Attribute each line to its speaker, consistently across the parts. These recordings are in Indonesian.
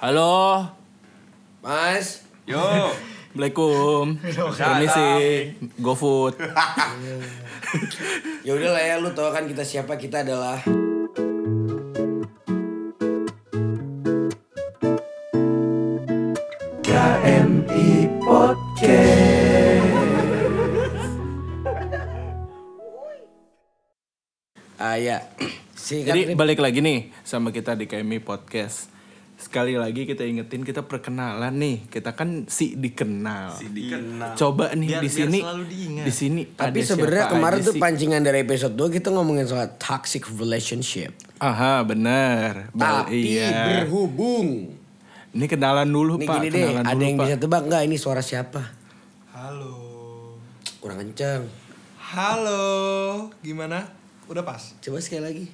Speaker 1: Halo.
Speaker 2: Mas,
Speaker 3: Yo.
Speaker 1: Assalamualaikum. Permisi. GoFood.
Speaker 2: ya udah lah ya lu tau kan kita siapa kita adalah KMI Podcast. Ah ya, si
Speaker 1: Jadi balik lagi nih sama kita di KMI Podcast. Sekali lagi kita ingetin kita perkenalan nih. Kita kan si dikenal.
Speaker 3: Si dikenal.
Speaker 1: Coba nih
Speaker 4: Biar-
Speaker 1: di sini di sini
Speaker 2: Tapi sebenarnya kemarin tuh
Speaker 1: sih?
Speaker 2: pancingan dari episode 2 kita ngomongin soal toxic relationship.
Speaker 1: Aha, benar.
Speaker 2: Tapi
Speaker 1: iya.
Speaker 2: berhubung.
Speaker 1: Ini kenalan dulu,
Speaker 2: Nih
Speaker 1: Pak.
Speaker 2: gini deh,
Speaker 1: kenalan
Speaker 2: ada
Speaker 1: dulu,
Speaker 2: yang
Speaker 1: Pak.
Speaker 2: bisa tebak nggak ini suara siapa?
Speaker 4: Halo.
Speaker 2: Kurang kenceng.
Speaker 4: Halo. Gimana? Udah pas?
Speaker 2: Coba sekali lagi.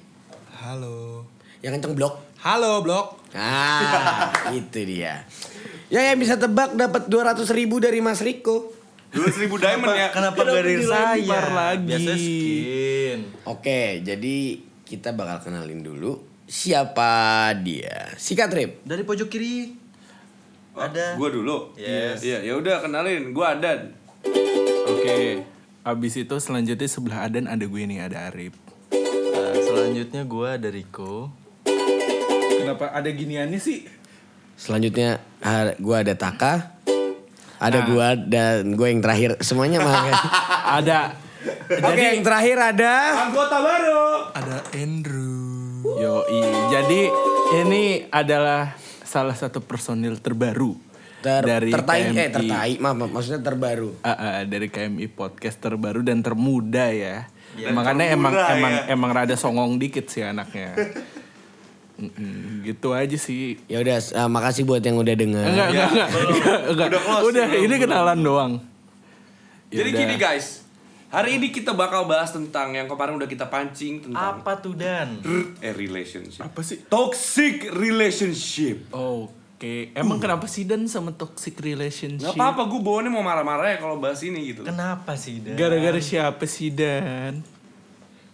Speaker 4: Halo.
Speaker 2: Yang kenceng blok.
Speaker 4: Halo, Blok.
Speaker 2: Ah, itu dia. Ya yang bisa tebak dapat 200 ribu dari Mas Riko.
Speaker 3: Dua ribu diamond ya.
Speaker 4: Kenapa gak dari saya?
Speaker 1: lagi?
Speaker 4: Biasa skin.
Speaker 2: Oke, jadi kita bakal kenalin dulu siapa dia. Sikat Rip.
Speaker 4: Dari pojok kiri. Ada.
Speaker 3: Gua dulu.
Speaker 4: Yes.
Speaker 3: Iya, ya udah kenalin. Gua Adan.
Speaker 1: Oke. Abis itu selanjutnya sebelah Adan ada gue nih, ada Arif.
Speaker 4: Nah, selanjutnya gue ada Riko.
Speaker 1: Kenapa ada giniannya sih?
Speaker 2: Selanjutnya gua ada Taka. Ada gua dan gue yang terakhir. Semuanya mah.
Speaker 1: Ada.
Speaker 2: Oke, yang terakhir ada
Speaker 3: Anggota baru.
Speaker 4: Ada Andrew.
Speaker 1: Yoi. Jadi ini adalah salah satu personil terbaru
Speaker 2: ter
Speaker 1: dari
Speaker 2: tertai
Speaker 1: KMI.
Speaker 2: eh tertai, maaf, maksudnya terbaru.
Speaker 1: Ah, ah, dari KMI podcast terbaru dan termuda ya.
Speaker 4: Ya,
Speaker 1: Makanya emang
Speaker 3: termuda
Speaker 1: emang
Speaker 3: ya.
Speaker 1: emang rada songong dikit sih anaknya. Mm-mm, gitu aja sih.
Speaker 2: Ya udah, eh, makasih buat yang udah denger.
Speaker 1: Enggak, enggak, enggak, enggak, enggak.
Speaker 3: Udah close,
Speaker 1: Udah,
Speaker 3: belum,
Speaker 1: ini kenalan doang.
Speaker 3: Jadi
Speaker 1: Yaudah.
Speaker 3: gini guys. Hari ini kita bakal bahas tentang yang kemarin udah kita pancing tentang
Speaker 4: Apa tuh Dan?
Speaker 3: eh relationship.
Speaker 1: Apa sih?
Speaker 3: Toxic relationship.
Speaker 1: Oke, emang kenapa sih Dan sama toxic relationship?
Speaker 3: Gak apa-apa, gue bawaannya mau marah-marah ya kalau bahas ini gitu.
Speaker 4: Kenapa sih Dan?
Speaker 1: Gara-gara siapa sih Dan?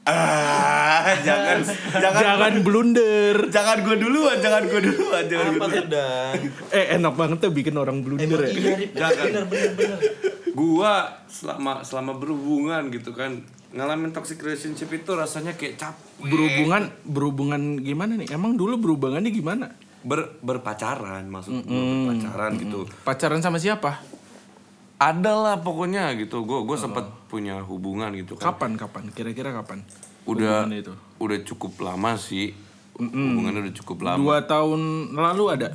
Speaker 3: Ah, jangan, jangan,
Speaker 1: Jangan blunder.
Speaker 3: jangan gue duluan, jangan gue duluan, jangan gue
Speaker 4: tuh Dan?
Speaker 1: Eh enak banget tuh bikin orang blunder
Speaker 4: Emang
Speaker 1: ya.
Speaker 3: Jangan.
Speaker 4: Bener bener bener.
Speaker 3: Gua selama selama berhubungan gitu kan ngalamin toxic relationship itu rasanya kayak capek.
Speaker 1: Berhubungan berhubungan gimana nih? Emang dulu berhubungannya gimana?
Speaker 3: Ber, berpacaran maksud gua berpacaran gitu.
Speaker 1: Pacaran sama siapa?
Speaker 3: Ada lah pokoknya gitu. Gua gua sempat punya hubungan gitu kan.
Speaker 1: Kapan kapan? Kira-kira kapan?
Speaker 3: Udah
Speaker 1: itu.
Speaker 3: udah cukup lama sih. Hubungannya udah cukup lama.
Speaker 1: Dua tahun lalu ada.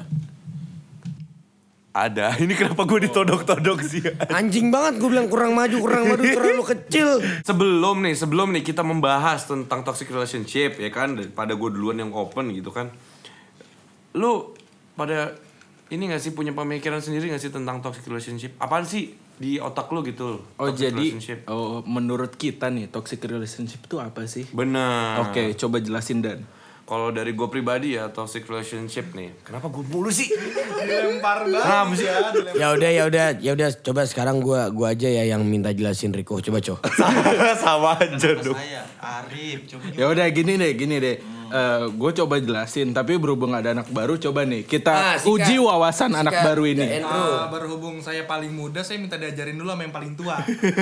Speaker 3: Ada. Ini kenapa gue ditodok-todok sih?
Speaker 2: Anjing banget gue bilang kurang maju, kurang maju, terlalu kecil.
Speaker 3: sebelum nih, sebelum nih kita membahas tentang toxic relationship ya kan daripada gue duluan yang open gitu kan. Lu pada ini gak sih punya pemikiran sendiri gak sih tentang toxic relationship? Apaan sih di otak lu gitu?
Speaker 1: Oh
Speaker 3: toxic
Speaker 1: jadi
Speaker 3: relationship?
Speaker 1: oh, menurut kita nih toxic relationship itu apa sih?
Speaker 3: Benar.
Speaker 1: Oke, coba jelasin Dan.
Speaker 3: Kalau dari gue pribadi ya toxic relationship nih. Kenapa gue mulu sih? Dilempar banget. sih?
Speaker 2: Ya udah, ya udah, ya udah. Coba sekarang gua gua aja ya yang minta jelasin Riko. Coba coba.
Speaker 3: Sama aja dong.
Speaker 4: Saya Arif. Coba
Speaker 1: Ya udah gini deh, gini deh. Gue coba jelasin, tapi berhubung ada anak baru, coba nih kita
Speaker 2: Ah,
Speaker 1: uji wawasan anak
Speaker 2: Sikat.
Speaker 1: baru ini.
Speaker 5: Ah, berhubung saya paling muda, saya minta diajarin dulu sama yang paling tua.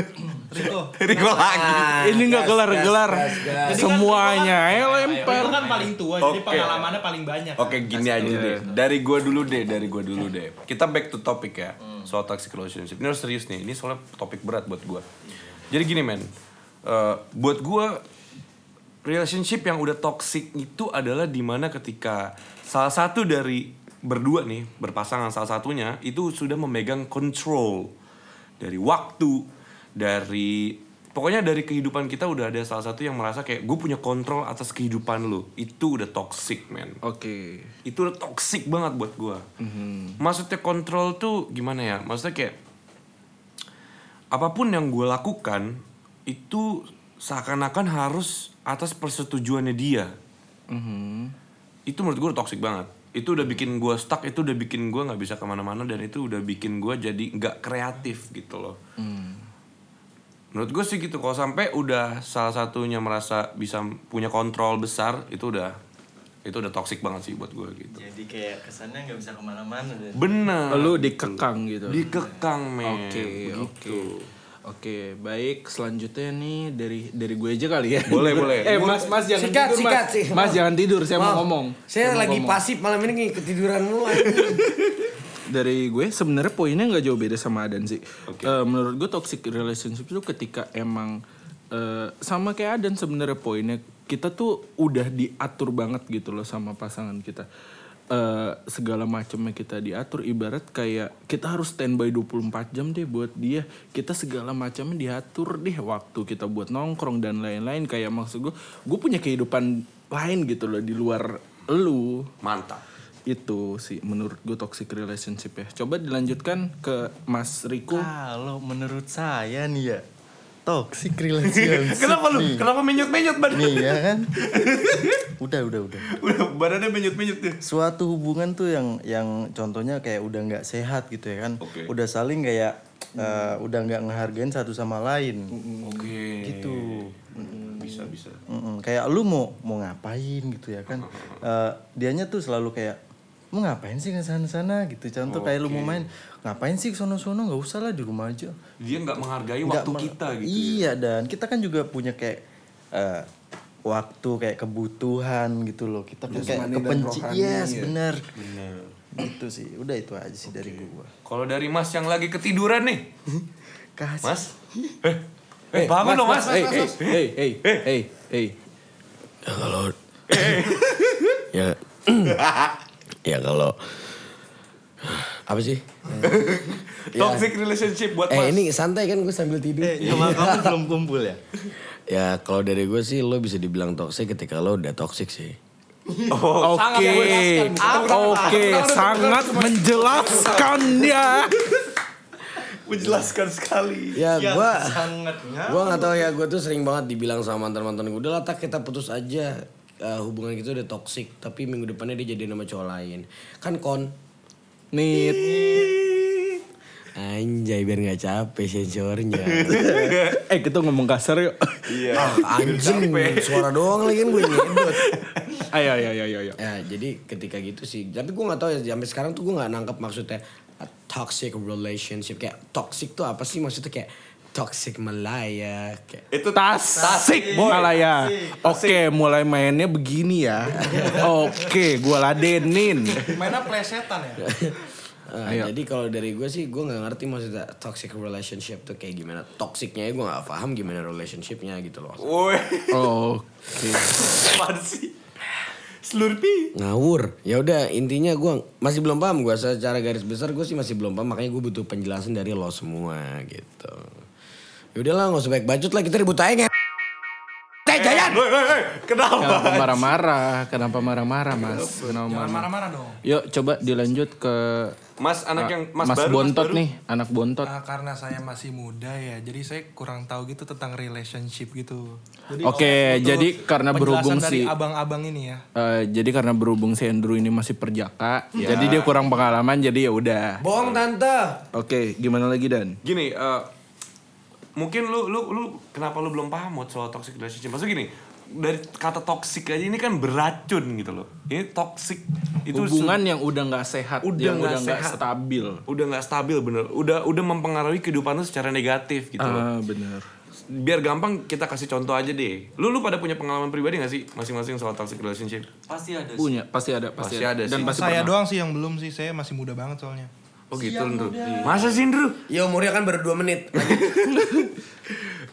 Speaker 5: Riko.
Speaker 3: Riko lagi.
Speaker 2: Ah,
Speaker 1: ini nggak
Speaker 2: gas,
Speaker 1: kelar-kelar,
Speaker 2: gas, gas, gas.
Speaker 1: semuanya ya lempar.
Speaker 5: Kan paling tua, jadi
Speaker 3: Oke.
Speaker 5: pengalamannya paling banyak.
Speaker 3: Oke gini aja deh. Dari gue dulu deh, dari gue dulu deh. Kita back to topic ya. Soal toxic relationship. Ini harus serius nih. Ini soalnya topik berat buat gue. Jadi gini men. Eh, buat gue relationship yang udah toxic itu adalah di mana ketika salah satu dari berdua nih berpasangan salah satunya itu sudah memegang control dari waktu dari pokoknya dari kehidupan kita udah ada salah satu yang merasa kayak gue punya kontrol atas kehidupan lu itu udah toxic man
Speaker 1: Oke.
Speaker 3: itu udah toxic banget buat gua. Maksudnya kontrol tuh gimana ya? Maksudnya kayak apa pun yang gue lakukan itu seakan-akan harus atas persetujuannya dia. Itu menurut gue toxic banget. Itu udah bikin gue stuck, itu udah bikin gue nggak bisa ke mana-mana dan itu udah bikin gue jadi nggak kreatif gitu loh. Menurut gue sih gitu. Kalau sampai udah salah satunya merasa bisa punya kontrol besar, itu udah itu udah toxic banget sih buat gue gitu
Speaker 4: Jadi kayak kesannya nggak bisa ke mana-mana dan
Speaker 3: bener
Speaker 1: Lu dikekang gitu.
Speaker 3: dikekang men
Speaker 1: Oke,
Speaker 3: Begitu.
Speaker 1: oke. Oke, baik. Selanjutnya nih dari dari gue aja kali ya.
Speaker 3: Boleh, boleh.
Speaker 1: eh, Mas, Mas jangan
Speaker 2: Sikat,
Speaker 1: tidur,
Speaker 2: sikat,
Speaker 1: Mas.
Speaker 2: sih.
Speaker 1: Mas jangan tidur, saya mau
Speaker 2: Maaf,
Speaker 1: ngomong.
Speaker 2: Saya
Speaker 1: mau
Speaker 2: lagi
Speaker 1: ngomong.
Speaker 2: pasif malam ini nih ketiduran mulu.
Speaker 1: Dari gue sebenarnya poinnya nggak jauh beda sama Adan sih. Eh, menurut gue toxic relationship itu ketika emang eh, sama kayak Adan sebenarnya poinnya kita tuh udah diatur banget gitu loh sama pasangan kita. Eh, segala macamnya kita diatur ibarat kayak kita harus standby 24 jam deh buat dia. Kita segala macamnya diatur deh waktu kita buat nongkrong dan lain-lain. Kayak maksud gue gue punya kehidupan lain gitu loh di luar lu.
Speaker 3: Mantap.
Speaker 1: Itu sih menurut gue toxic relationship ya. Coba dilanjutkan ke Mas Riko.
Speaker 4: Kalau menurut saya nih ya Toxic relationship.
Speaker 3: Kenapa lu?
Speaker 4: Nih.
Speaker 3: kenapa menyut menyut badan
Speaker 4: Nih ya kan? Udah udah udah.
Speaker 3: Udah badannya menyut menyut tuh.
Speaker 4: Suatu hubungan tuh yang yang contohnya kayak udah nggak sehat gitu ya kan?
Speaker 3: Oke.
Speaker 4: Udah saling kayak eh, udah nggak ngehargain satu sama lain.
Speaker 3: Oke.
Speaker 4: Gitu.
Speaker 3: Bisa bisa.
Speaker 4: Mm-mm, kayak lu mau mau ngapain gitu ya kan? Eh, dianya tuh selalu kayak mau ngapain sih ke sana sana gitu. Contoh kayak lu mau main ngapain sih ke sono sono nggak usah lah di rumah aja.
Speaker 3: Dia nggak menghargai
Speaker 4: Nggak
Speaker 3: waktu kita gitu
Speaker 4: iya dan kita kan juga punya kayak eh, waktu kayak kebutuhan gitu loh. Kita kan kayak kepenci yes
Speaker 1: ya.
Speaker 4: bener.
Speaker 3: Bener.
Speaker 4: Gitu sih. Udah itu aja sih dari gua.
Speaker 3: Kalau dari mas yang lagi ketiduran nih?
Speaker 4: Kasih.
Speaker 3: Mas? Eh eh bangun dong mas,
Speaker 1: hey hey hey hey hey hey
Speaker 2: Ya kalau ya ya kalau apa sih?
Speaker 3: toxic relationship buat
Speaker 2: Eh
Speaker 3: mas
Speaker 2: ini santai kan gue sambil tidur.
Speaker 4: eh sama kamu belum kumpul ya
Speaker 2: Ya kalau dari gue sih lo bisa dibilang toxic ketika lo udah toxic sih.
Speaker 3: oh,
Speaker 1: Oke, oke, sangat menjelaskan ya.
Speaker 3: menjelaskan sekali
Speaker 2: Ya gue
Speaker 4: sangat
Speaker 2: gue nggak tahu ya gue tuh sering banget dibilang sama mantan mantan gue udah lah tak kita putus aja Eh, hubungan kita udah toxic tapi minggu depannya dia jadi nama cowok lain. Kan kon
Speaker 1: Nit.
Speaker 2: anjay biar nggak capek sensornya.
Speaker 1: Eh kita ngomong kasar yuk.
Speaker 3: iya.
Speaker 2: Ah, anjing suara doang lagi kan gue nyedot.
Speaker 1: Ayo ayo ayo ayo.
Speaker 2: ya jadi ketika gitu sih. Tapi gue nggak tahu ya sampai sekarang tuh gue nggak nangkep maksudnya toxic relationship. Kayak toxic tuh apa sih? Maksudnya kayak toxic Malaya
Speaker 3: itu
Speaker 1: Tasik Malaya. Oke, mulai mainnya begini ya. Oke, gua ladenin.
Speaker 5: Mainnya plesetan ya.
Speaker 2: Ah, jadi kalau dari gue sih gue nggak ngerti maksudnya toxic relationship tuh kayak gimana. Toxicnya gue nggak paham gimana relationshipnya gitu loh.
Speaker 3: Woi.
Speaker 1: Oke.
Speaker 3: apaan sih? Slurpee
Speaker 2: ngawur. Ya udah intinya gue masih belum paham gue secara garis besar gue sih masih belum paham. Makanya gue butuh penjelasan dari lo semua gitu ya udahlah nggak usah baik bacot lah kita ribut aja nge- Teh Jayan
Speaker 3: Woi, woi, woi, kenapa?
Speaker 1: Kenapa marah-marah? Kenapa marah-marah, Mas? Kenapa
Speaker 5: marah-marah dong.
Speaker 1: Yuk, coba dilanjut ke
Speaker 3: Mas anak yang mas,
Speaker 1: Mas
Speaker 3: baru,
Speaker 1: Bontot
Speaker 3: mas baru.
Speaker 1: nih, anak Bontot.
Speaker 5: Nah, karena saya masih muda ya, jadi saya kurang tahu gitu tentang relationship gitu. Jadi
Speaker 1: Oke,
Speaker 5: butuh
Speaker 1: jadi karena berhubung
Speaker 5: dari
Speaker 1: si-
Speaker 5: abang-abang ini ya.
Speaker 1: Eh, jadi karena berhubung si Andrew ini masih perjaka, jadi dia kurang pengalaman, jadi ya udah.
Speaker 2: bohong tante
Speaker 1: Oke, gimana lagi Dan?
Speaker 3: Gini, eh, mungkin lu lu lu kenapa lu belum paham soal toxic relationship? Maksudnya gini, dari kata toxic aja ini kan beracun gitu loh. Ini toxic itu
Speaker 1: Hubungan yang udah nggak sehat,
Speaker 3: Udah
Speaker 1: yang
Speaker 3: nggak
Speaker 1: udah nggak
Speaker 3: sehat.
Speaker 1: stabil.
Speaker 3: udah nggak stabil bener. Udah udah mempengaruhi kehidupan lu secara negatif gitu loh.
Speaker 1: Ah, bener.
Speaker 3: Biar gampang kita kasih contoh aja deh. Lu lu pada punya pengalaman pribadi gak sih masing-masing soal toxic relationship?
Speaker 4: pasti ada sih.
Speaker 1: Punya, pasti ada, pasti,
Speaker 3: Pasti ada
Speaker 1: Dan
Speaker 3: sih.
Speaker 1: pasti
Speaker 5: saya
Speaker 1: pernah.
Speaker 5: doang sih yang belum sih, saya masih muda banget soalnya.
Speaker 3: Oh gitu, Ndru. Masa sih, Ndru?
Speaker 2: ya umurnya kan baru 2 menit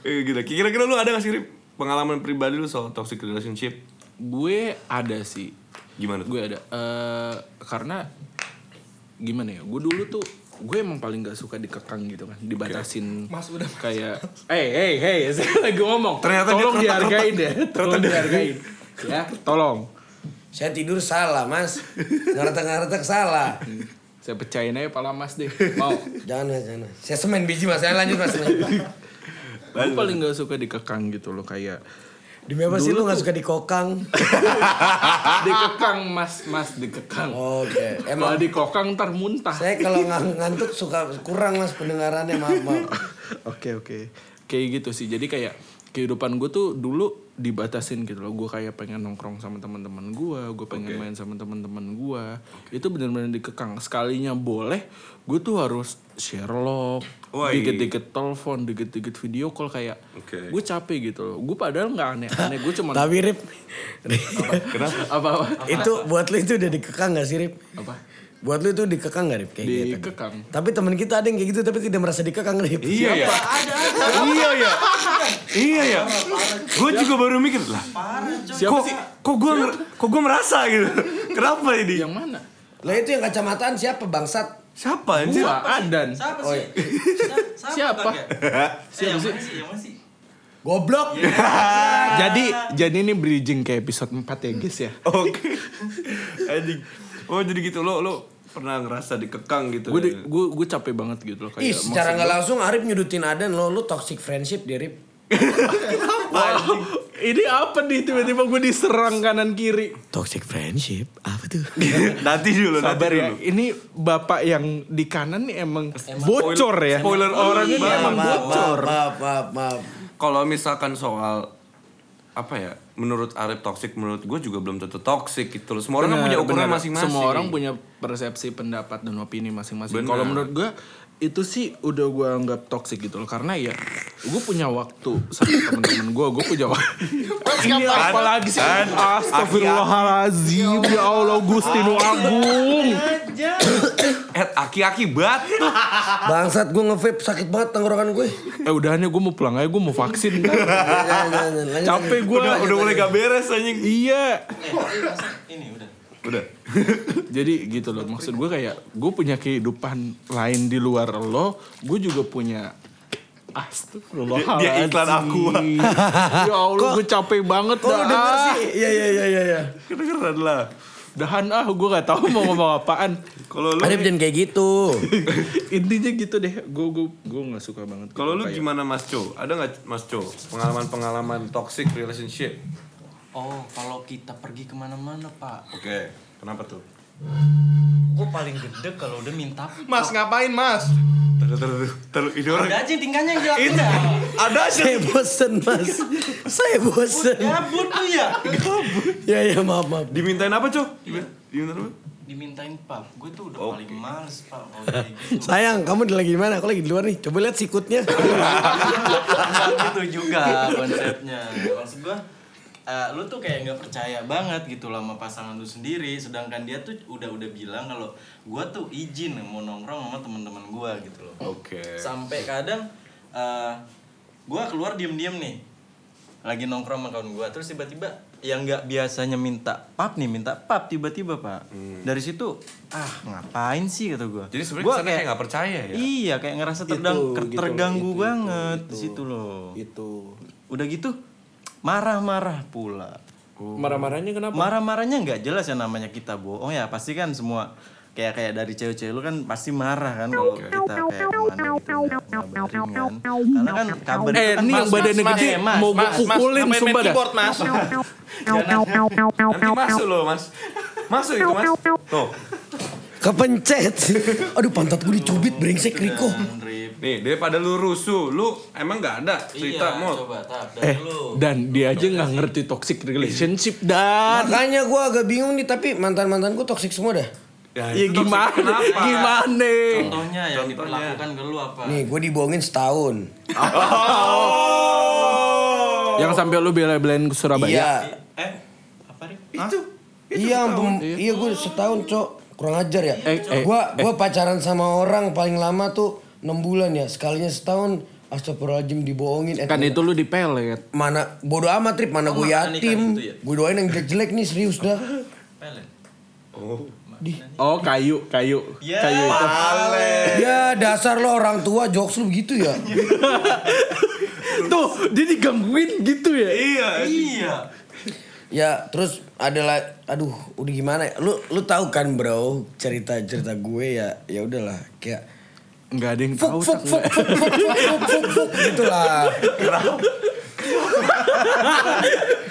Speaker 3: Eh, gila. Kira-kira lu ada gak sih Rip, pengalaman pribadi lu soal toxic relationship?
Speaker 1: Gue ada sih.
Speaker 3: Gimana tuh?
Speaker 1: Gue ada. Eh, karena gimana ya? Gue dulu tuh gue emang paling gak suka dikekang gitu kan, dibatasin.
Speaker 5: Mas udah
Speaker 1: kayak, hey hey hey, saya lagi ngomong.
Speaker 3: Ternyata dia
Speaker 1: tolong
Speaker 3: keretak-keretak.
Speaker 1: dihargain ya, tolong dihargain. ya, tolong.
Speaker 2: saya tidur salah mas ngeretek-ngeretek salah
Speaker 1: Saya pecahin aja pala mas deh. Mau.
Speaker 2: jangan mas jangan mas. saya semen biji mas saya lanjut mas
Speaker 1: Gue paling gak suka dikekang gitu loh kayak
Speaker 2: Demi apa sih lu gak suka dikokang?
Speaker 1: dikekang mas mas dikekang.
Speaker 2: Oke,
Speaker 1: Emang
Speaker 2: emang
Speaker 1: dikokang ntar muntah.
Speaker 2: saya kalau ngang- ngantuk suka kurang mas pendengarannya maaf maaf.
Speaker 1: Oke oke. Kayak gitu sih. Jadi kayak kehidupan gue tuh dulu dibatasin gitu loh. Gue kayak pengen nongkrong sama teman-teman gue, gue pengen main sama teman-teman gue. Itu benar-benar dikekang. Sekalinya boleh, gue tuh harus share log,
Speaker 3: Wah,
Speaker 1: dikit-dikit telepon, dikit-dikit video call kayak
Speaker 3: Oke.
Speaker 1: gue capek gitu loh. Gue padahal nggak aneh-aneh, gue cuma
Speaker 2: Tapi Rip,
Speaker 1: apa-apa
Speaker 2: itu buat lu itu udah dikekang gak sih Rip?
Speaker 1: apa
Speaker 2: Buat lu itu dikekang gak Rip? Kayak gitu.
Speaker 1: dikekang.
Speaker 2: Tapi teman kita ada yang kayak gitu tapi tidak merasa dikekang Rip.
Speaker 3: Iya ya. Iya ya. Iya ya. Gue juga baru mikir lah.
Speaker 1: Siapa
Speaker 3: kok,
Speaker 1: sih?
Speaker 3: Kok gue kok gue merasa gitu. Kenapa ini?
Speaker 1: Yang mana?
Speaker 2: Lah itu yang kacamataan siapa bangsat?
Speaker 3: Siapa anjir?
Speaker 1: Gua Adan.
Speaker 6: Siapa
Speaker 2: Oh,
Speaker 6: sih?
Speaker 1: Siapa?
Speaker 6: Siapa sih? Yang mana sih? Yang mana sih?
Speaker 2: Goblok.
Speaker 1: jadi jadi ini bridging ke episode 4 ya guys ya.
Speaker 3: Oke. Anjing. Oh jadi gitu lo lo pernah ngerasa dikekang gitu.
Speaker 1: Gue
Speaker 3: ya?
Speaker 1: gue gue capek banget gitu loh kayak
Speaker 2: Ih, secara nggak langsung Arif nyudutin Adan lo, lu toxic friendship dia Rip.
Speaker 1: Wow, ini apa nih tiba-tiba gue diserang kanan kiri.
Speaker 2: Toxic friendship? Apa tuh?
Speaker 3: nanti dulu nanti
Speaker 1: Sabar ya,
Speaker 3: dulu.
Speaker 1: ini bapak yang di kanan nih emang, bocor ya.
Speaker 3: spoiler
Speaker 1: orangnya
Speaker 3: alert,
Speaker 1: nih emang
Speaker 2: maaf,
Speaker 1: bocor.
Speaker 2: maaf, maaf, maaf.
Speaker 3: Kalau misalkan soal apa ya? Menurut Arif toxic, menurut gue juga belum tentu toxic gitu loh. Semua orang kan
Speaker 1: Benar,
Speaker 3: punya ukuran masing-masing.
Speaker 1: Semua orang punya persepsi, pendapat dan opini masing-masing. Kalau menurut gue itu sih udah gue anggap toxic gitu loh karena ya gue punya waktu sama temen-temen gue gue punya waktu ini apa lagi sih Astagfirullahaladzim ya Allah Gustinu Agung
Speaker 3: Eh, aki-aki bat.
Speaker 2: Bangsat gue nge-vape sakit banget tenggorokan gue.
Speaker 1: eh udahannya gue mau pulang aja gue mau vaksin capek gue
Speaker 3: udah udah mulai gak beres anjing.
Speaker 1: iya
Speaker 6: Eh, ini udah.
Speaker 3: Udah.
Speaker 1: jadi gitu loh maksud gue kayak gue punya kehidupan lain di luar lo gue juga punya Astagfirullahaladzim
Speaker 3: Dia- dia iklan Aqua.
Speaker 1: Ya Allah gue capek banget dah
Speaker 2: denger sih? Iya, iya, iya, iya. iya.
Speaker 3: Kedengeran lah.
Speaker 1: Dahan ah gue gak tahu mau ngomong apaan
Speaker 3: Kalau lu
Speaker 2: Arif jangan kayak gitu.
Speaker 1: Intinya gitu deh Gue gue gue gak suka banget
Speaker 3: kalau lu
Speaker 1: Kayak-
Speaker 3: gimana Mas Co? Ada nggak Mas Co pengalaman-pengalaman toxic relationship?
Speaker 6: Oh, kalau kita pergi ke mana-mana, Pak.
Speaker 3: Oke. Kenapa tuh?
Speaker 6: Gue paling gede kalau udah minta.
Speaker 5: Mas ngapain mas?
Speaker 3: Taruh taruh taruh ini orang.
Speaker 6: Ada aja yang tingkahnya yang dilakuin dah.
Speaker 3: Ada aja.
Speaker 2: Saya bosen mas. Saya bosen.
Speaker 6: Gabut lu ya.
Speaker 2: Ya, ya, maaf, maaf.
Speaker 3: Dimintain apa Co? Dimintain apa?
Speaker 6: Dimintain pap, gue tuh udah paling males pak gitu.
Speaker 2: Sayang, kamu lagi di mana? Aku lagi di luar nih. Coba lihat sikutnya.
Speaker 6: Gitu juga konsepnya. Maksud gue, eh, lu tuh kayak nggak percaya banget gitu loh sama pasangan lu sendiri. Sedangkan dia tuh udah udah bilang kalau gue tuh izin mau nongkrong sama teman-teman gue gitu loh.
Speaker 3: Oke.
Speaker 6: Sampai kadang eh gue keluar diem-diem nih, lagi nongkrong sama kawan gue. Terus tiba-tiba yang nggak biasanya minta pap nih minta pap tiba-tiba pak. Dari situ ah ngapain sih kata gue.
Speaker 3: Jadi sebenarnya kayak nggak percaya ya.
Speaker 6: Iya kayak ngerasa terdang,
Speaker 1: Itu, gitu
Speaker 6: terganggu
Speaker 1: loh, itu,
Speaker 6: banget di situ loh.
Speaker 1: Itu
Speaker 6: Udah gitu marah-marah pula.
Speaker 1: Marah-marahnya kenapa?
Speaker 6: Marah-marahnya nggak jelas ya namanya kita bohong ya pasti kan semua kayak kayak dari cewek-cewek lu kan pasti marah kan kalau kita kayak ke mana gitu nggak ngabarin kan. Karena kan kabar
Speaker 1: Eh,
Speaker 6: itu kan
Speaker 1: ini yang badannya gede mau gue pukulin sumpah dah.
Speaker 5: mas.
Speaker 3: Nanti masuk loh Mas. Masuk itu Mas. Tuh.
Speaker 2: Kepencet. Aduh, pantat gue dicubit brengsek Riko.
Speaker 3: Nih daripada lu rusuh, lu emang nggak ada cerita
Speaker 6: Iya,
Speaker 3: mau.
Speaker 6: coba tap
Speaker 1: Eh,
Speaker 6: lu.
Speaker 1: dan dia aja nggak ngerti toxic relationship dan
Speaker 2: Makanya gue agak bingung nih, tapi mantan-mantanku toksik semua dah.
Speaker 1: ya
Speaker 3: itu toxic
Speaker 1: gimana?
Speaker 3: kenapa?
Speaker 1: Gimana?
Speaker 6: Contohnya yang diperlakukan ke lu apa?
Speaker 2: Nih, gue dibohongin setahun.
Speaker 1: Yang sampai lu bela-belain ke Surabaya.
Speaker 2: Iya.
Speaker 6: Eh, apa Rip?
Speaker 3: Itu.
Speaker 2: Iya, ampun. iya gue setahun, Cok. Kurang ajar ya.
Speaker 1: Eh, eh,
Speaker 2: gua gua pacaran sama orang paling lama tuh 6 bulan ya. Sekalinya setahun Astagfirullahaladzim dibohongin. Eh,
Speaker 1: Kan itu lu dipelet.
Speaker 2: mana bodo amat trip mana
Speaker 6: Oh,
Speaker 2: gue yatim
Speaker 6: gitu ya?
Speaker 2: gue doain yang jelek-jelek nih serius dah
Speaker 6: Pelet.
Speaker 1: Oh kayu, kayu,
Speaker 6: Ya.
Speaker 1: kayu itu.
Speaker 2: ya dasar lo orang tua jokes lu begitu ya
Speaker 1: Tuh, dia digangguin gitu ya.
Speaker 3: Iya.
Speaker 6: Iya.
Speaker 2: ya terus adalah aduh udah gimana ya lu lu tahu kan bro cerita cerita gue ya ya udahlah kayak
Speaker 1: Enggak ada yang
Speaker 2: fuk
Speaker 1: tahu.
Speaker 2: fuk
Speaker 1: tak,
Speaker 2: fuk fuk fuk fuk fuk gitu lah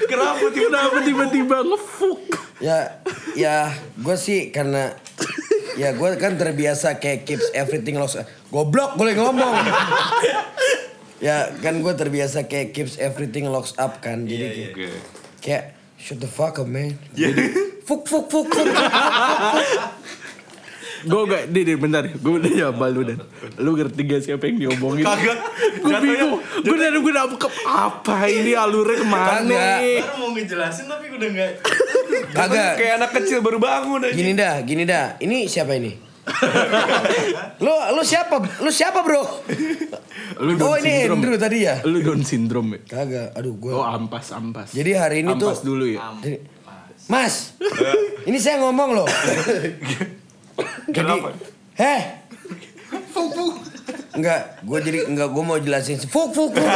Speaker 1: Kenapa tiba-tiba tiba-tiba ngefuk?
Speaker 2: ya ya gue sih karena ya gue kan terbiasa kayak keeps everything lost goblok boleh ngomong ya kan gue terbiasa kayak keeps everything locks up kan jadi kayak,
Speaker 3: Oke.
Speaker 2: kayak shut the fuck up man jadi fuk fuk fuk fuk
Speaker 1: Gue gak, deh, deh, bentar. Gue udah jawab lu dan. Lu ngerti gak siapa yang diomongin?
Speaker 3: Kagak.
Speaker 1: Gue bingung. Gue dari gue dapet apa ini alurnya ke mana?
Speaker 2: Kagak.
Speaker 6: Baru mau ngejelasin tapi udah nggak.
Speaker 2: kagak
Speaker 3: Kayak anak kecil baru bangun aja.
Speaker 2: gini dah gini dah ini siapa ini lu lu siapa lu siapa bro
Speaker 1: Lu Down
Speaker 2: oh ini
Speaker 1: syndrome.
Speaker 2: Andrew tadi ya
Speaker 1: Lu Down syndrome ya?
Speaker 2: kagak aduh gue
Speaker 1: Oh ampas ampas.
Speaker 2: jadi hari ini
Speaker 1: ampas
Speaker 2: tuh
Speaker 1: dulu ya.
Speaker 2: Jadi, Mas, ini saya ngomong loh. jadi, heh, Enggak, gue jadi enggak gue mau jelasin. Fuk fuk fuk.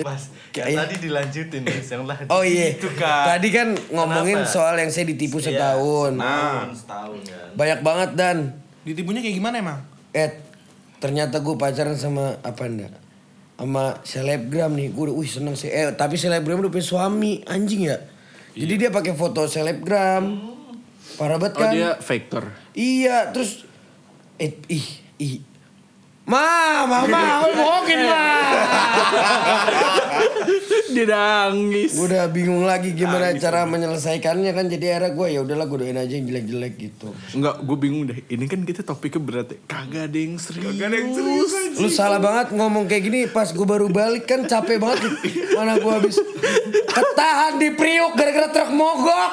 Speaker 6: Mas,
Speaker 2: Kayak-
Speaker 6: yang tadi dilanjutin Mas, yang tadi.
Speaker 2: Oh iya.
Speaker 6: Itu kan.
Speaker 2: Tadi kan ngomongin
Speaker 6: Kenapa?
Speaker 2: soal yang saya ditipu
Speaker 6: Iya,
Speaker 2: setahun.
Speaker 6: Setahun, setahun kan.
Speaker 2: Banyak banget dan
Speaker 5: Ditipunya kayak gimana emang?
Speaker 2: Ed, ternyata gue pacaran sama apa enggak? Sama selebgram nih, gue udah, wih seneng sih. Eh, tapi selebgram udah punya suami, anjing ya. Jadi dia pakai foto selebgram. Parah banget
Speaker 1: Oh
Speaker 2: kan?
Speaker 1: dia factor.
Speaker 2: Iya, terus eh ih ih. Ma, mama, lu bohongin ma.
Speaker 1: dia nangis.
Speaker 2: gue udah bingung lagi gimana cara menyelesaikannya kan jadi akhirnya gue ya udahlah gue doain aja yang jelek-jelek gitu.
Speaker 1: Enggak, gue bingung deh. Ini kan kita topiknya berat ya. Kagak ada yang serius. Kagak ada yang
Speaker 2: Lu salah banget ngomong kayak gini pas gue baru balik kan capek banget mana gue habis ketahan di Priuk gara-gara truk mogok.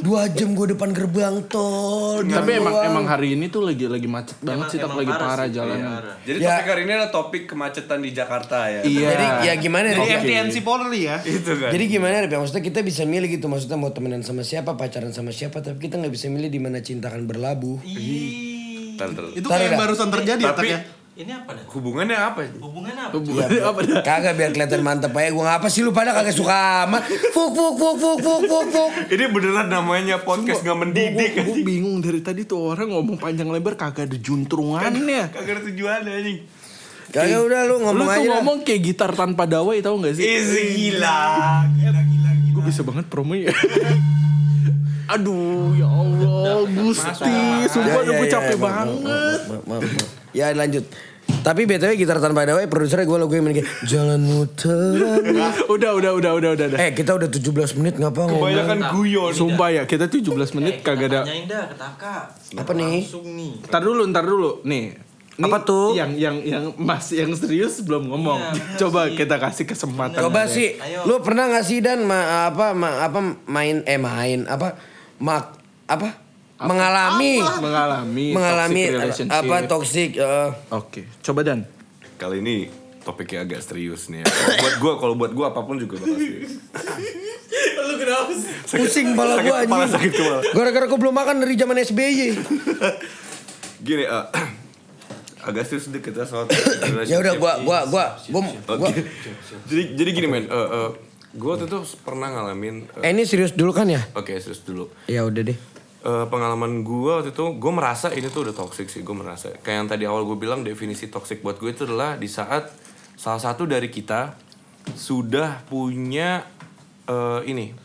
Speaker 2: Dua jam gue depan gerbang tol.
Speaker 1: Tapi emang
Speaker 2: doang.
Speaker 1: emang hari ini tuh lagi lagi macet banget sih,
Speaker 6: emang
Speaker 1: lagi
Speaker 6: parah
Speaker 1: parah
Speaker 6: sih,
Speaker 1: jalanan.
Speaker 6: parah.
Speaker 3: Jadi
Speaker 2: Ya.
Speaker 3: topik hari ini adalah topik kemacetan di Jakarta ya.
Speaker 1: Iya.
Speaker 2: Jadi ya gimana
Speaker 5: Jadi
Speaker 2: Rip?
Speaker 5: FTNC Polri ya.
Speaker 3: Itu kan.
Speaker 2: Jadi gimana? Ya, Maksudnya kita bisa milih gitu Maksudnya mau temenan sama siapa Pacaran sama siapa Tapi kita nggak bisa milih di mana cinta akan berlabuh
Speaker 3: ntar.
Speaker 5: Itu kayak barusan terjadi ya,
Speaker 3: Tapi
Speaker 5: ya.
Speaker 6: Ini apa dah?
Speaker 3: hubungannya apa?
Speaker 6: Hubungannya apa?
Speaker 1: Hubungannya apa dah?
Speaker 2: Kagak biar kelihatan mantep aja Gue ngapa sih lu pada kagak suka amat Fuk fuk fuk fuk fuk fuk fuk
Speaker 3: Ini beneran namanya podcast nggak mendidik.
Speaker 1: Gue bingung dari tadi tuh orang ngomong panjang lebar kagak ada juntrungannya.
Speaker 3: Kagak ada tujuannya anjing.
Speaker 2: Kagak udah lu
Speaker 1: Lu
Speaker 2: ngomong
Speaker 1: tuh
Speaker 2: aja dah.
Speaker 1: ngomong kayak gitar tanpa dawai tau gak sih?
Speaker 3: Easy gila.
Speaker 1: Gue bisa banget promo ya. Aduh ya Allah Gusti Sumpah udah gue capek banget.
Speaker 2: Ya lanjut tapi BTW gitar tanpa dawai produsernya gue lagu yang main Jalan muteran
Speaker 1: Udah udah udah udah udah.
Speaker 2: Eh kita udah 17 menit ngapa ngomong
Speaker 3: Kebanyakan guyon.
Speaker 1: Sumpah ya kita 17 menit
Speaker 6: Eh,
Speaker 1: kagak ada
Speaker 6: Tanyain dah ke Taka.
Speaker 2: Apa nih?
Speaker 6: Langsung nih.
Speaker 1: Ntar dulu ntar dulu Nih Nih,
Speaker 2: Apa tuh?
Speaker 1: Yang yang yang Mas yang serius belum ngomong.
Speaker 6: Iya,
Speaker 1: Coba
Speaker 6: sih.
Speaker 1: kita kasih kesempatan.
Speaker 2: Coba
Speaker 1: aja.
Speaker 2: sih,
Speaker 6: Ayo.
Speaker 2: lu pernah gak sih dan ma, apa ma, apa main eh main apa mak apa, mengalami
Speaker 1: mengalami
Speaker 2: mengalami
Speaker 1: toxic relationship.
Speaker 2: apa toxic eh,
Speaker 1: Oke, coba Dan.
Speaker 3: Kali ini topiknya agak serius nih. Ya. Buat gua, kalau buat gua apa pun juga bakal serius.
Speaker 6: Lu kenapa sih?
Speaker 2: pusing kepala
Speaker 3: sakit kepala.
Speaker 2: Gara-gara gua belum makan dari zaman SBY.
Speaker 3: Gini, eh, agak serius sedikit ya soal
Speaker 2: ya udah gua gua gua gua,
Speaker 3: jadi jadi gini men, eh, eh, gua tuh tuh pernah ngalamin. eh,
Speaker 2: eh ini serius dulu kan ya?
Speaker 3: Oke serius dulu.
Speaker 2: Ya udah deh.
Speaker 3: Eh, pengalaman gue waktu itu gue merasa ini tuh udah toxic sih gue merasa. Kayak yang tadi awal gue bilang definisi toxic buat gue itu adalah di saat salah satu dari kita sudah punya eh, ini.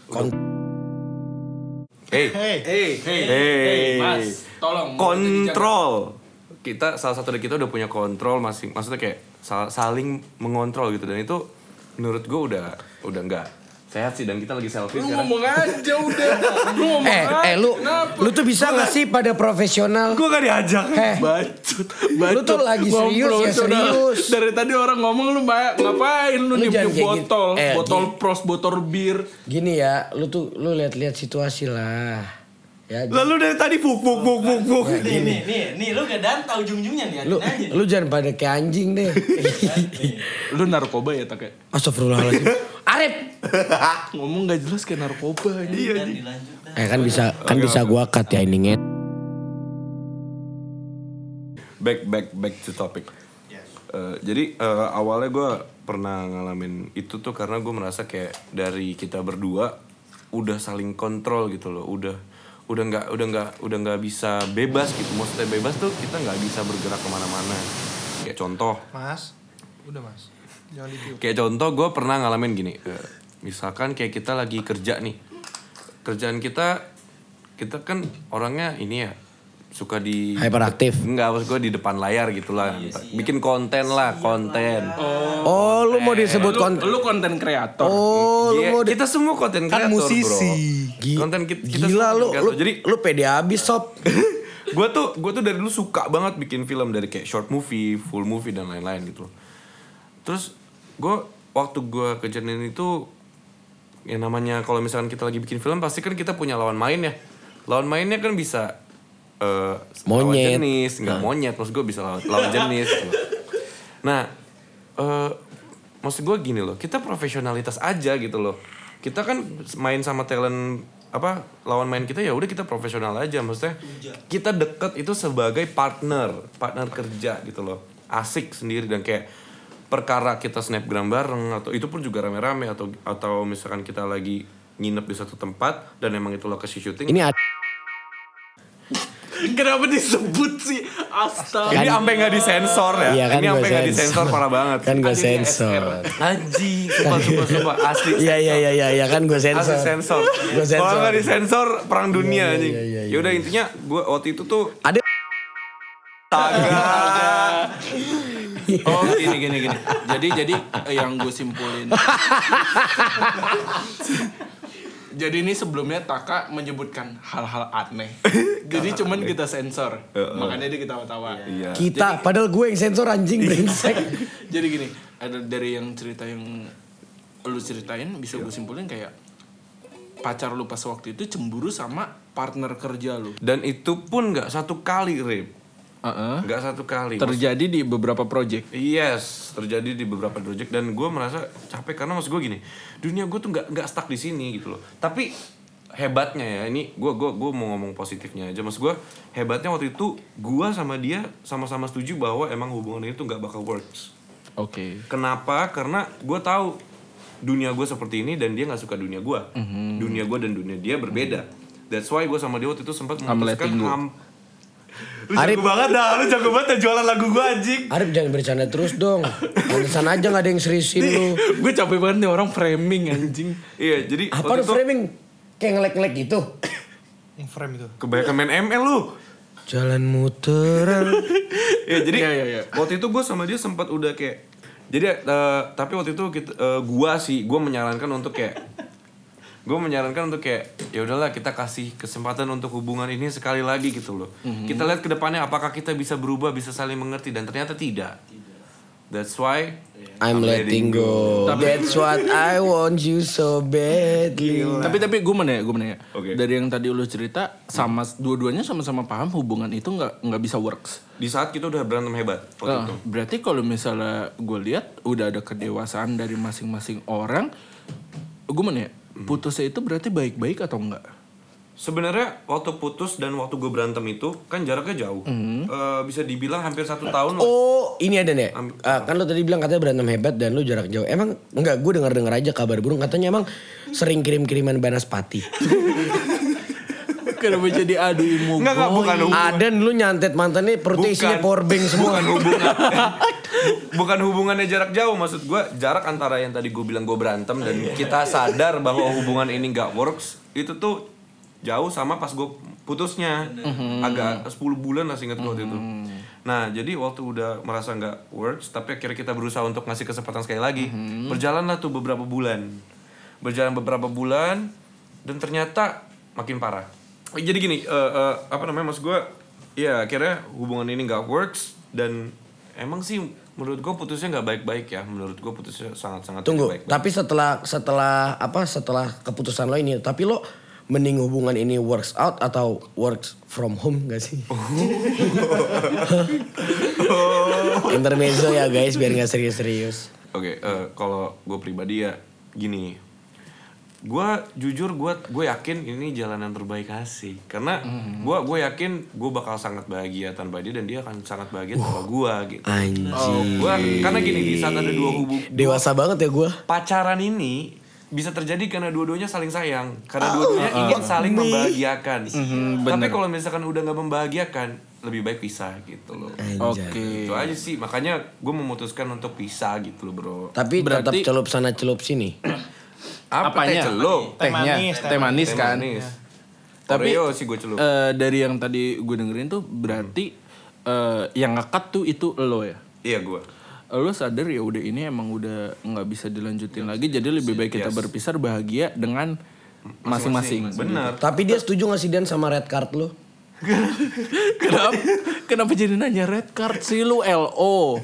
Speaker 3: Hey.
Speaker 5: Hey,
Speaker 1: Hey, hey,
Speaker 3: hey,
Speaker 1: Mas, tolong.
Speaker 3: kontrol. Kita salah satu dari kita udah punya kontrol masing maksudnya kayak sal- saling mengontrol gitu. Dan itu menurut gue udah udah enggak sehat sih dan kita lagi selfie
Speaker 1: Lu
Speaker 3: sekarang
Speaker 1: ngomong aja udah. Lu ngomong
Speaker 2: Eh
Speaker 1: aja.
Speaker 2: eh lu
Speaker 1: Kenapa?
Speaker 2: lu tuh bisa gak sih pada profesional?
Speaker 3: gue gak diajak
Speaker 2: Eh
Speaker 1: Bacot,
Speaker 2: Lu tuh lagi
Speaker 1: Ngomong
Speaker 2: serius ya, serius.
Speaker 1: Dari tadi orang ngomong lu ngapain lu,
Speaker 2: Lu
Speaker 1: nih
Speaker 2: jangan kayak
Speaker 1: botol,
Speaker 2: gitu. Eh,
Speaker 1: botol
Speaker 2: gini.
Speaker 1: pros, botol bir.
Speaker 2: gini ya, lu tuh lu lihat-lihat situasi lah. Ya,
Speaker 3: lalu dari tadi buk buk buk buk buk
Speaker 6: Nih, nih, nih, nih, lu gak dantau ujung-ujungnya nih,
Speaker 2: lu
Speaker 6: aja.
Speaker 2: lu jangan pada kayak anjing deh.
Speaker 1: Lu narkoba ya tak kayak
Speaker 2: Astagfirullahaladzim. Arif.
Speaker 1: ngomong gak jelas kayak narkoba ini.
Speaker 3: Iya,
Speaker 6: dah.
Speaker 2: Eh kan bisa kan bisa gua cut ya ini nget.
Speaker 3: back back back to topic. Eh, jadi eh, awalnya gue pernah ngalamin itu tuh karena gue merasa kayak dari kita berdua udah saling kontrol gitu loh, udah udah nggak udah nggak udah nggak bisa bebas gitu. Maksudnya bebas tuh kita nggak bisa bergerak ke mana-mana. Kayak contoh,
Speaker 5: Mas. Udah, Mas. Jangan
Speaker 3: kayak contoh gue pernah ngalamin gini. Misalkan kayak kita lagi kerja nih, kerjaan kita kita kan orangnya ini ya suka di
Speaker 2: Hyperaktif.
Speaker 3: Enggak, maksud gue di depan layar gitu lah. Bikin konten lah, konten.
Speaker 2: Oh, lu mau disebut konten.
Speaker 1: lu konten kreator.
Speaker 2: Oh, lu
Speaker 3: Iya,
Speaker 2: mau di-
Speaker 3: kita semua konten
Speaker 5: Kan
Speaker 3: kreator,
Speaker 5: musisi.
Speaker 3: bro. Konten kita, kita
Speaker 2: Gila
Speaker 3: semua
Speaker 2: lu, lu.
Speaker 3: Jadi
Speaker 2: lu pede abis sob.
Speaker 3: gue tuh gue tuh dari dulu suka banget bikin film dari kayak short movie, full movie dan lain-lain gitu. Terus gue waktu gue kejadian itu yang namanya kalau misalkan kita lagi bikin film pasti kan kita punya lawan main ya. Lawan mainnya kan bisa lawan
Speaker 2: Monyet.
Speaker 3: jenis, nggak monyet, maksud gue bisa lawan, lawan jenis. gitu. Nah, eh maksud gue gini loh, kita profesionalitas aja gitu loh. Kita kan main sama talent apa lawan main kita ya udah kita profesional aja maksudnya kita deket itu sebagai partner partner kerja gitu loh asik sendiri dan kayak perkara kita snapgram bareng atau itu pun juga rame-rame atau atau misalkan kita lagi nginep di satu tempat dan emang itu lokasi syuting
Speaker 2: Ini ada
Speaker 1: Kenapa disebut sih? Astaga.
Speaker 3: ini sampai nggak disensor ya
Speaker 2: Iya kan
Speaker 3: ini sampai nggak
Speaker 2: sensor.
Speaker 3: disensor parah banget
Speaker 2: kan gue sensor.
Speaker 3: Aji, sumpah, sumpah, sumpah, asli.
Speaker 2: Iya iya iya iya iya kan gue
Speaker 3: Asli
Speaker 2: sensor.
Speaker 3: sensor.
Speaker 2: Gua sensor.
Speaker 3: Kalau nggak disensor, perang dunia
Speaker 2: Iya,
Speaker 3: anjing.
Speaker 2: iya, iya, iya.
Speaker 3: Ya udah intinya, gue waktu itu tuh
Speaker 2: Ada
Speaker 3: taga.
Speaker 1: Oh gini gini gini. Jadi jadi eh, yang gue simpulin. jadi ini sebelumnya Taka menyebutkan hal-hal aneh. Jadi cuman kita sensor. Makanya dia ketawa-tawa.
Speaker 3: Iya.
Speaker 2: kita padahal gue yang sensor anjing brengsek.
Speaker 1: Jadi gini, ada dari yang cerita yang lu ceritain bisa gue simpulin kayak pacar lu pas waktu itu cemburu sama partner kerja lu.
Speaker 3: Dan itu pun nggak satu kali, Rip.
Speaker 1: Heeh.
Speaker 3: Nggak satu kali.
Speaker 1: Terjadi di beberapa project.
Speaker 3: Yes, terjadi di beberapa project dan gue merasa capek karena maksud gue gini, dunia gue tuh nggak nggak stuck di sini gitu loh. Tapi hebatnya ya ini gue gua gue mau ngomong positifnya aja maksud gue hebatnya waktu itu gue sama dia sama-sama setuju bahwa emang hubungan itu nggak bakal works.
Speaker 1: Oke.
Speaker 3: Kenapa? Karena gue tahu dunia gue seperti ini dan dia nggak suka dunia gue.
Speaker 1: Mhm.
Speaker 3: Dunia gue dan dunia dia berbeda. That's why gue sama dia waktu itu sempat memutuskan. Lu
Speaker 2: Arif-
Speaker 3: jago banget dah, lu jago banget dah jualan lagu gue anjing.
Speaker 2: Arif jangan bercanda terus dong. Pantesan aja gak ada yang seriusin lu.
Speaker 1: gue capek banget nih orang framing anjing.
Speaker 3: Iya, jadi
Speaker 2: Apa lu
Speaker 3: itu
Speaker 2: framing? Kayak ngelek-ngelek gitu.
Speaker 5: Yang frame itu.
Speaker 3: kebanyakan main ML lu.
Speaker 2: Jalan muteran.
Speaker 3: ya jadi
Speaker 1: Iya, iya, iya.
Speaker 3: waktu itu gue sama dia sempat udah kayak jadi eh, tapi waktu itu kita eh, gua sih gue menyarankan untuk kayak gue menyarankan untuk kayak ya udahlah kita kasih kesempatan untuk hubungan ini sekali lagi gitu loh kita lihat ke depannya apakah kita bisa berubah bisa saling mengerti dan ternyata tidak that's why
Speaker 2: I'm letting go. That's what I want you so badly.
Speaker 1: Tapi tapi gue mana ya, gue mana ya.
Speaker 3: Oke.
Speaker 1: Dari yang tadi lu cerita sama dua-duanya sama-sama paham hubungan itu nggak nggak bisa works.
Speaker 3: di saat kita udah berantem hebat waktu
Speaker 1: Nah,
Speaker 3: itu
Speaker 1: berarti kalau misalnya gue lihat udah ada kedewasaan dari masing-masing orang, gue mana ya? Putusnya itu berarti baik-baik atau enggak?
Speaker 3: sebenarnya waktu putus dan waktu gue berantem itu kan jaraknya jauh Eh, bisa dibilang hampir satu tahun lah.
Speaker 2: Oh, ini ada nih. Ah, kan lu tadi bilang katanya berantem hebat dan lu jarak jauh. Emang enggak gue dengar-dengar aja kabar burung katanya emang sering kirim-kiriman banaspati.
Speaker 1: Kenapa jadi adu ilmu
Speaker 3: Enggak, enggak, bukan hubungan.
Speaker 2: Ada lu nyantet mantannya perutnya isinya powerbank semua.
Speaker 3: bukan hubungan. Bukan hubungannya jarak jauh maksud gue jarak antara yang tadi gue bilang gue berantem dan kita sadar bahwa hubungan ini nggak works itu tuh jauh sama pas gue putusnya. Agak 10 bulan lah singkat gue waktu itu. Nah jadi waktu udah merasa nggak works tapi akhirnya kita berusaha untuk ngasih kesempatan sekali lagi. Berjalanlah tuh beberapa bulan. Berjalan beberapa bulan dan ternyata makin parah jadi gini eh, eh, apa namanya maksud gue ya akhirnya hubungan ini nggak works dan emang sih menurut gue putusnya nggak baik-baik ya menurut gue putusnya sangat-sangat
Speaker 2: Tunggu,
Speaker 3: tidak baik-baik.
Speaker 2: tapi setelah setelah apa setelah keputusan lo ini, tapi lo mending hubungan ini works out atau works from home gak sih? Intermezzo ya guys, biar nggak serius-serius.
Speaker 3: Oke, eh, kalau gue pribadi ya gini, gue jujur gue gue yakin ini jalan yang terbaik asik karena gue gue yakin gue bakal sangat bahagia tanpa dia dan dia akan sangat bahagia tanpa gue gitu.
Speaker 2: Anjing.
Speaker 3: Gua, karena gini di saat ada dua hubung
Speaker 2: Dewasa banget ya gue.
Speaker 3: pacaran ini bisa terjadi karena dua-duanya saling sayang. Karena dua-duanya ingin saling membahagiakan. Tapi kalau misalkan udah nggak membahagiakan lebih baik pisah gitu loh.
Speaker 1: Oke.
Speaker 3: itu aja sih. Makanya gue memutuskan untuk pisah gitu loh bro.
Speaker 2: Tapi tetap
Speaker 1: Berarti-
Speaker 2: celup sana celup sini.
Speaker 3: apa
Speaker 1: Apanya?
Speaker 3: teh celup
Speaker 1: Tehnya,
Speaker 5: manis,
Speaker 1: teh manis
Speaker 3: Teh
Speaker 1: kan.
Speaker 3: manis.
Speaker 1: Tapi
Speaker 3: Oreo sih gue celup.
Speaker 1: eh, dari yang tadi gue dengerin tuh berarti eh, yang ngekat tuh itu lo ya.
Speaker 3: Iya gue.
Speaker 1: Lo sadar ya udah ini emang udah nggak bisa dilanjutin lagi jadi lebih baik kita berpisah bahagia dengan masing-masing.
Speaker 3: Bener.
Speaker 2: Tapi dia setuju gak sih Dan sama red card lu?
Speaker 1: kenapa kenapa jadi nanya red card sih lu LO?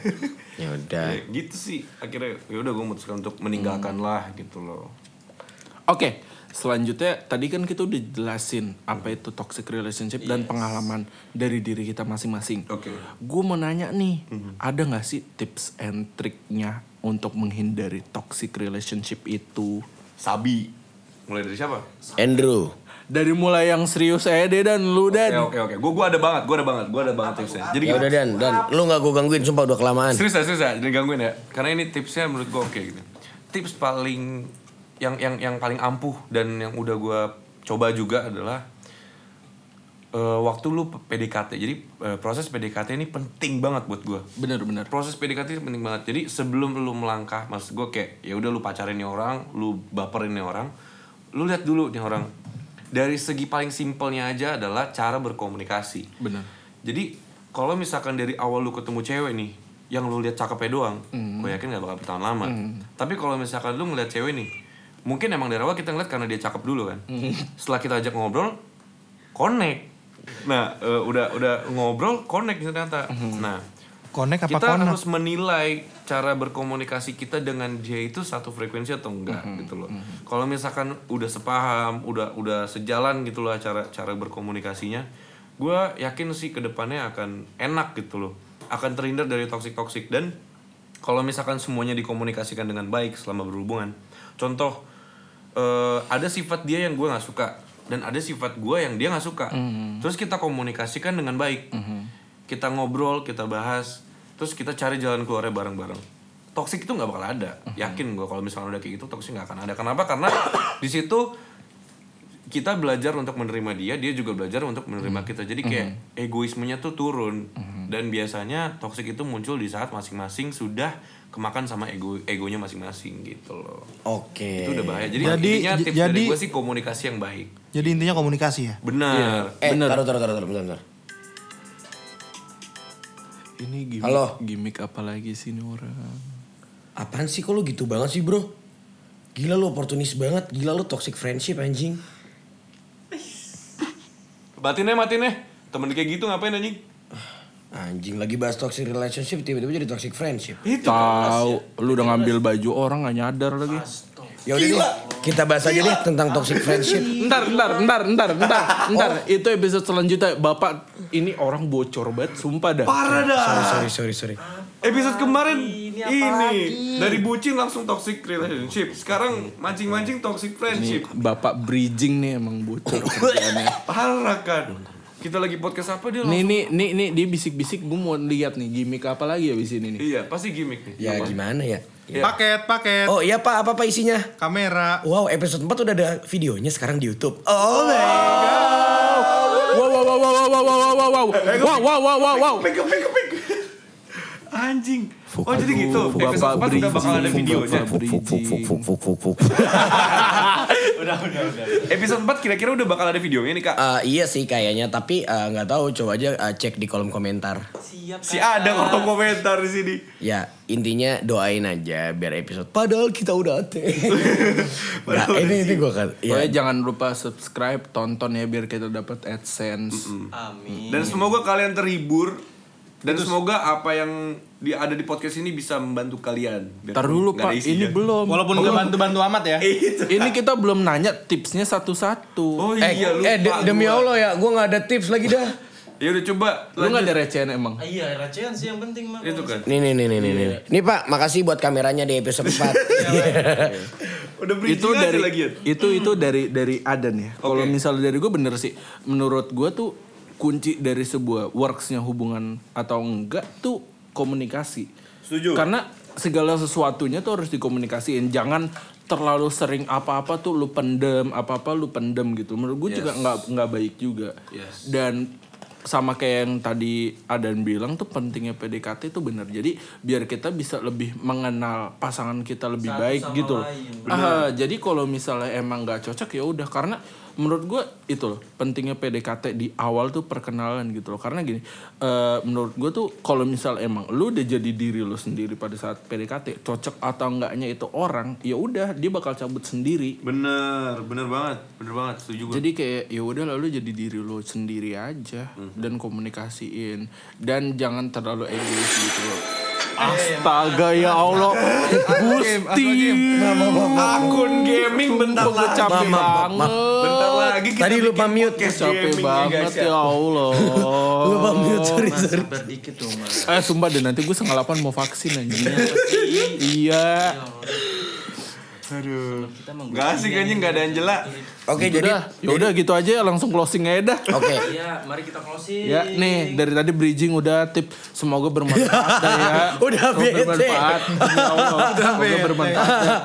Speaker 2: Ya udah.
Speaker 3: Ya, gitu sih akhirnya ya udah gue memutuskan untuk meninggalkan lah gitu loh.
Speaker 1: Oke, selanjutnya tadi kan kita udah jelasin apa itu toxic relationship dan pengalaman dari diri kita masing-masing.
Speaker 3: Oke.
Speaker 1: Gue mau nanya nih, ada nggak sih tips and triknya untuk menghindari toxic relationship itu?
Speaker 3: Sabi. Mulai dari siapa?
Speaker 2: Andrew.
Speaker 1: Dari mulai yang serius saya deh dan lu dan.
Speaker 3: Oke oke oke. Gue gue ada banget, gue ada banget, gue ada banget tipsnya. Jadi
Speaker 2: Ya udah Dan, Dan, lu gak gue gangguin sumpah udah kelamaan.
Speaker 3: serius ya, serius ya, jangan gangguin ya. Karena ini tipsnya menurut gue oke gitu. Tips paling yang yang yang paling ampuh dan yang udah gue coba juga adalah eh, waktu lu PDKT. Jadi eh, proses PDKT ini penting banget buat gue.
Speaker 1: Bener-bener.
Speaker 3: proses PDKT itu penting banget. Jadi sebelum lu melangkah, maksud gue kayak ya udah lu pacarin nih orang, lu baperin nih orang, lu lihat dulu nih orang. Dari segi paling simpelnya aja adalah cara berkomunikasi.
Speaker 1: Bener.
Speaker 3: Jadi kalau misalkan dari awal lu ketemu cewek nih, yang lu lihat cakepnya doang, gue yakin gak bakal bertahan lama. Tapi kalau misalkan lu ngeliat cewek nih, mungkin emang dari awal kita ngeliat karena dia cakep dulu kan. Setelah kita ajak ngobrol, connect. Nah, eh, udah udah ngobrol, connect ternyata. Nah,
Speaker 5: Connect apa
Speaker 3: kita
Speaker 5: konak?
Speaker 3: harus menilai cara berkomunikasi kita dengan dia itu satu frekuensi atau enggak gitu loh. Kalau misalkan udah sepaham, udah udah sejalan gitu loh cara cara berkomunikasinya, gue yakin sih ke depannya akan enak gitu loh, akan terhindar dari toxic toxic dan kalau misalkan semuanya dikomunikasikan dengan baik selama berhubungan, contoh eh, ada sifat dia yang gue nggak suka dan ada sifat gue yang dia nggak suka, terus kita komunikasikan dengan baik. Kita ngobrol kita bahas terus kita cari jalan keluarnya bareng-bareng. Toxic itu nggak bakal ada. Yakin gue kalau misalnya udah kayak gitu toxic nggak akan ada. Kenapa? Karena di situ kita belajar untuk menerima dia dia juga belajar untuk menerima kita. Jadi kayak egoismenya tuh turun. Dan biasanya toxic itu muncul di saat masing-masing sudah kemakan sama ego egonya masing-masing gitu loh
Speaker 2: Oke.
Speaker 3: itu udah bahaya jadi,
Speaker 5: Jadi-
Speaker 3: intinya tips
Speaker 5: jadi-
Speaker 3: dari gue sih komunikasi yang baik
Speaker 5: Jadi intinya komunikasi ya.
Speaker 3: benar
Speaker 2: Eh, taruh, taruh, taruh, taruh, bentar, bentar.
Speaker 1: Ini gimmick,
Speaker 2: Halo.
Speaker 1: gimmick apa lagi sih ini orang?
Speaker 2: Apaan sih kok lu gitu banget sih bro? Gila lu oportunis banget, gila lu toxic friendship anjing.
Speaker 3: batinnya matinnya temen kayak gitu ngapain anjing
Speaker 2: Anjing lagi bahas toxic relationship tiba-tiba jadi toxic friendship.
Speaker 1: Tahu, lu udah ngambil baju orang nggak nyadar lagi.
Speaker 2: Ya udah nih, kita bahas aja deh tentang toxic friendship.
Speaker 1: Ntar, ntar, ntar, ntar, ntar, ntar. Itu episode selanjutnya. Bapak, ini orang bocor banget, sumpah dah.
Speaker 3: parah dah
Speaker 2: Sorry, sorry, sorry.
Speaker 3: Episode kemarin ini, dari bucin langsung toxic relationship. Sekarang mancing-mancing toxic friendship.
Speaker 1: Bapak bridging nih emang bocor.
Speaker 3: Parah kan. Kita lagi podcast apa dia
Speaker 1: Nih,
Speaker 3: langsung
Speaker 1: nih, nih, nih, dia bisik-bisik. Gue mau lihat nih gimmick apa lagi ya di sini nih.
Speaker 3: Iya, pasti gimmick nih.
Speaker 2: Ya gimana ya?
Speaker 3: Iya.
Speaker 5: Paket, paket.
Speaker 2: Oh iya pak, apa pak isinya?
Speaker 5: Kamera.
Speaker 2: Wow, episode 4 udah ada videonya sekarang di Youtube. Oh my
Speaker 1: Wow, wow, wow, wow, wow, wow, wow, wow, wow, wow, wow, wow, wow, wow, wow.
Speaker 3: Pik, pik. Anjing. Oh jadi gitu. Episode 4 udah bakal ada videonya.
Speaker 1: Bapak bridging.
Speaker 6: Udah udah udah
Speaker 3: Episode 4 kira-kira udah bakal ada videonya nih kak.
Speaker 2: Eh, iya sih kayaknya, tapi eh, nggak tahu. Coba aja eh, cek di kolom komentar.
Speaker 6: siap
Speaker 3: Si ada kolom komentar di sini.
Speaker 2: Ya intinya doain aja biar episode. Padahal kita udah ate. nah, ini ini gue kan. Ya.
Speaker 1: jangan lupa subscribe, tonton ya biar kita dapat AdSense.
Speaker 6: amin
Speaker 3: Dan semoga kalian terhibur dan semoga apa yang di, ada di podcast ini bisa membantu kalian. Biar
Speaker 1: Ntar dulu
Speaker 3: nggak
Speaker 1: Pak, ini belum.
Speaker 5: Walaupun gak bantu-bantu amat ya.
Speaker 1: Ini kita belum nanya tipsnya satu-satu.
Speaker 3: Oh
Speaker 2: Eh,
Speaker 3: iya lupa.
Speaker 2: eh de- demi
Speaker 3: gua.
Speaker 2: Allah ya, gue nggak ada tips lagi dah.
Speaker 3: Ya udah coba.
Speaker 1: Lu gak ada recehan emang?
Speaker 6: Ah, iya recehan sih yang penting mah
Speaker 3: Itu kan.
Speaker 2: Nih nih nih nih nih. nih. Nih Pak, makasih buat kameranya di episode 4.
Speaker 3: Udah bridging
Speaker 1: itu
Speaker 3: aja
Speaker 1: dari
Speaker 3: lagi ya.
Speaker 1: itu itu dari dari Adan ya. Kalau misalnya dari gue bener sih, menurut gue tuh kunci dari sebuah worksnya hubungan atau enggak tuh komunikasi.
Speaker 3: Setuju.
Speaker 1: Karena segala sesuatunya tuh harus dikomunikasiin. Jangan terlalu sering apa-apa tuh lu pendem, apa-apa lu pendem gitu. Menurut gue juga nggak nggak baik juga.
Speaker 3: Yes.
Speaker 1: Dan sama kayak yang tadi Adan bilang tuh pentingnya PDKT itu bener. Jadi biar kita bisa lebih mengenal pasangan kita lebih baik gitu. Ah, jadi kalau misalnya emang nggak cocok ya udah karena menurut gue itu loh pentingnya PDKT di awal tuh perkenalan gitu loh karena gini eh, menurut gue tuh kalau misal emang lu udah jadi diri lu sendiri pada saat PDKT cocok atau enggaknya itu orang ya udah dia bakal cabut sendiri
Speaker 3: Bener, bener banget, bener banget, setuju gue.
Speaker 1: jadi kayak ya udah lalu jadi diri lo sendiri aja dan komunikasiin dan jangan terlalu egois gitu loh. Astaga ya Allah, Gusti.
Speaker 3: Akun gaming bentar
Speaker 1: Gue
Speaker 3: lagi.
Speaker 1: capek banget.
Speaker 3: Bentar lagi kita
Speaker 2: Tadi lupa mute.
Speaker 1: Capek
Speaker 3: ya,
Speaker 1: banget
Speaker 3: guys,
Speaker 1: ya Allah.
Speaker 2: Lupa mute sorry
Speaker 6: Mas,
Speaker 2: sorry.
Speaker 6: sabar dikit dong mas.
Speaker 1: Eh sumpah deh nanti gue setengah delapan mau vaksin anjing. iya.
Speaker 3: Aduh. Gak asik anjing, gak ada Angela.
Speaker 2: Oke jadi
Speaker 1: Udah, ya udah gitu aja langsung closing aja dah.
Speaker 2: Oke.
Speaker 6: Iya, mari kita closing.
Speaker 1: Ya nih dari tadi bridging udah tip semoga bermanfaat ya.
Speaker 2: Udah
Speaker 1: Semoga
Speaker 2: bete.
Speaker 1: bermanfaat. Allah. Semoga bermanfaat. ya.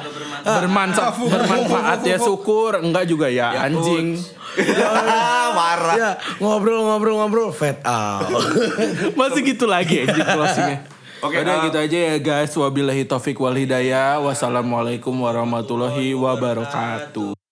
Speaker 1: Bermanfaat, bermanfaat ya syukur enggak juga ya, anjing.
Speaker 3: Marah.
Speaker 2: Ya ngobrol-ngobrol-ngobrol fat out.
Speaker 1: Masih gitu lagi anjing closingnya.
Speaker 3: Oke,
Speaker 1: Udah
Speaker 3: uh,
Speaker 1: gitu aja ya guys. Wabillahi taufik wal hidayah. Wassalamualaikum warahmatullahi wabarakatuh.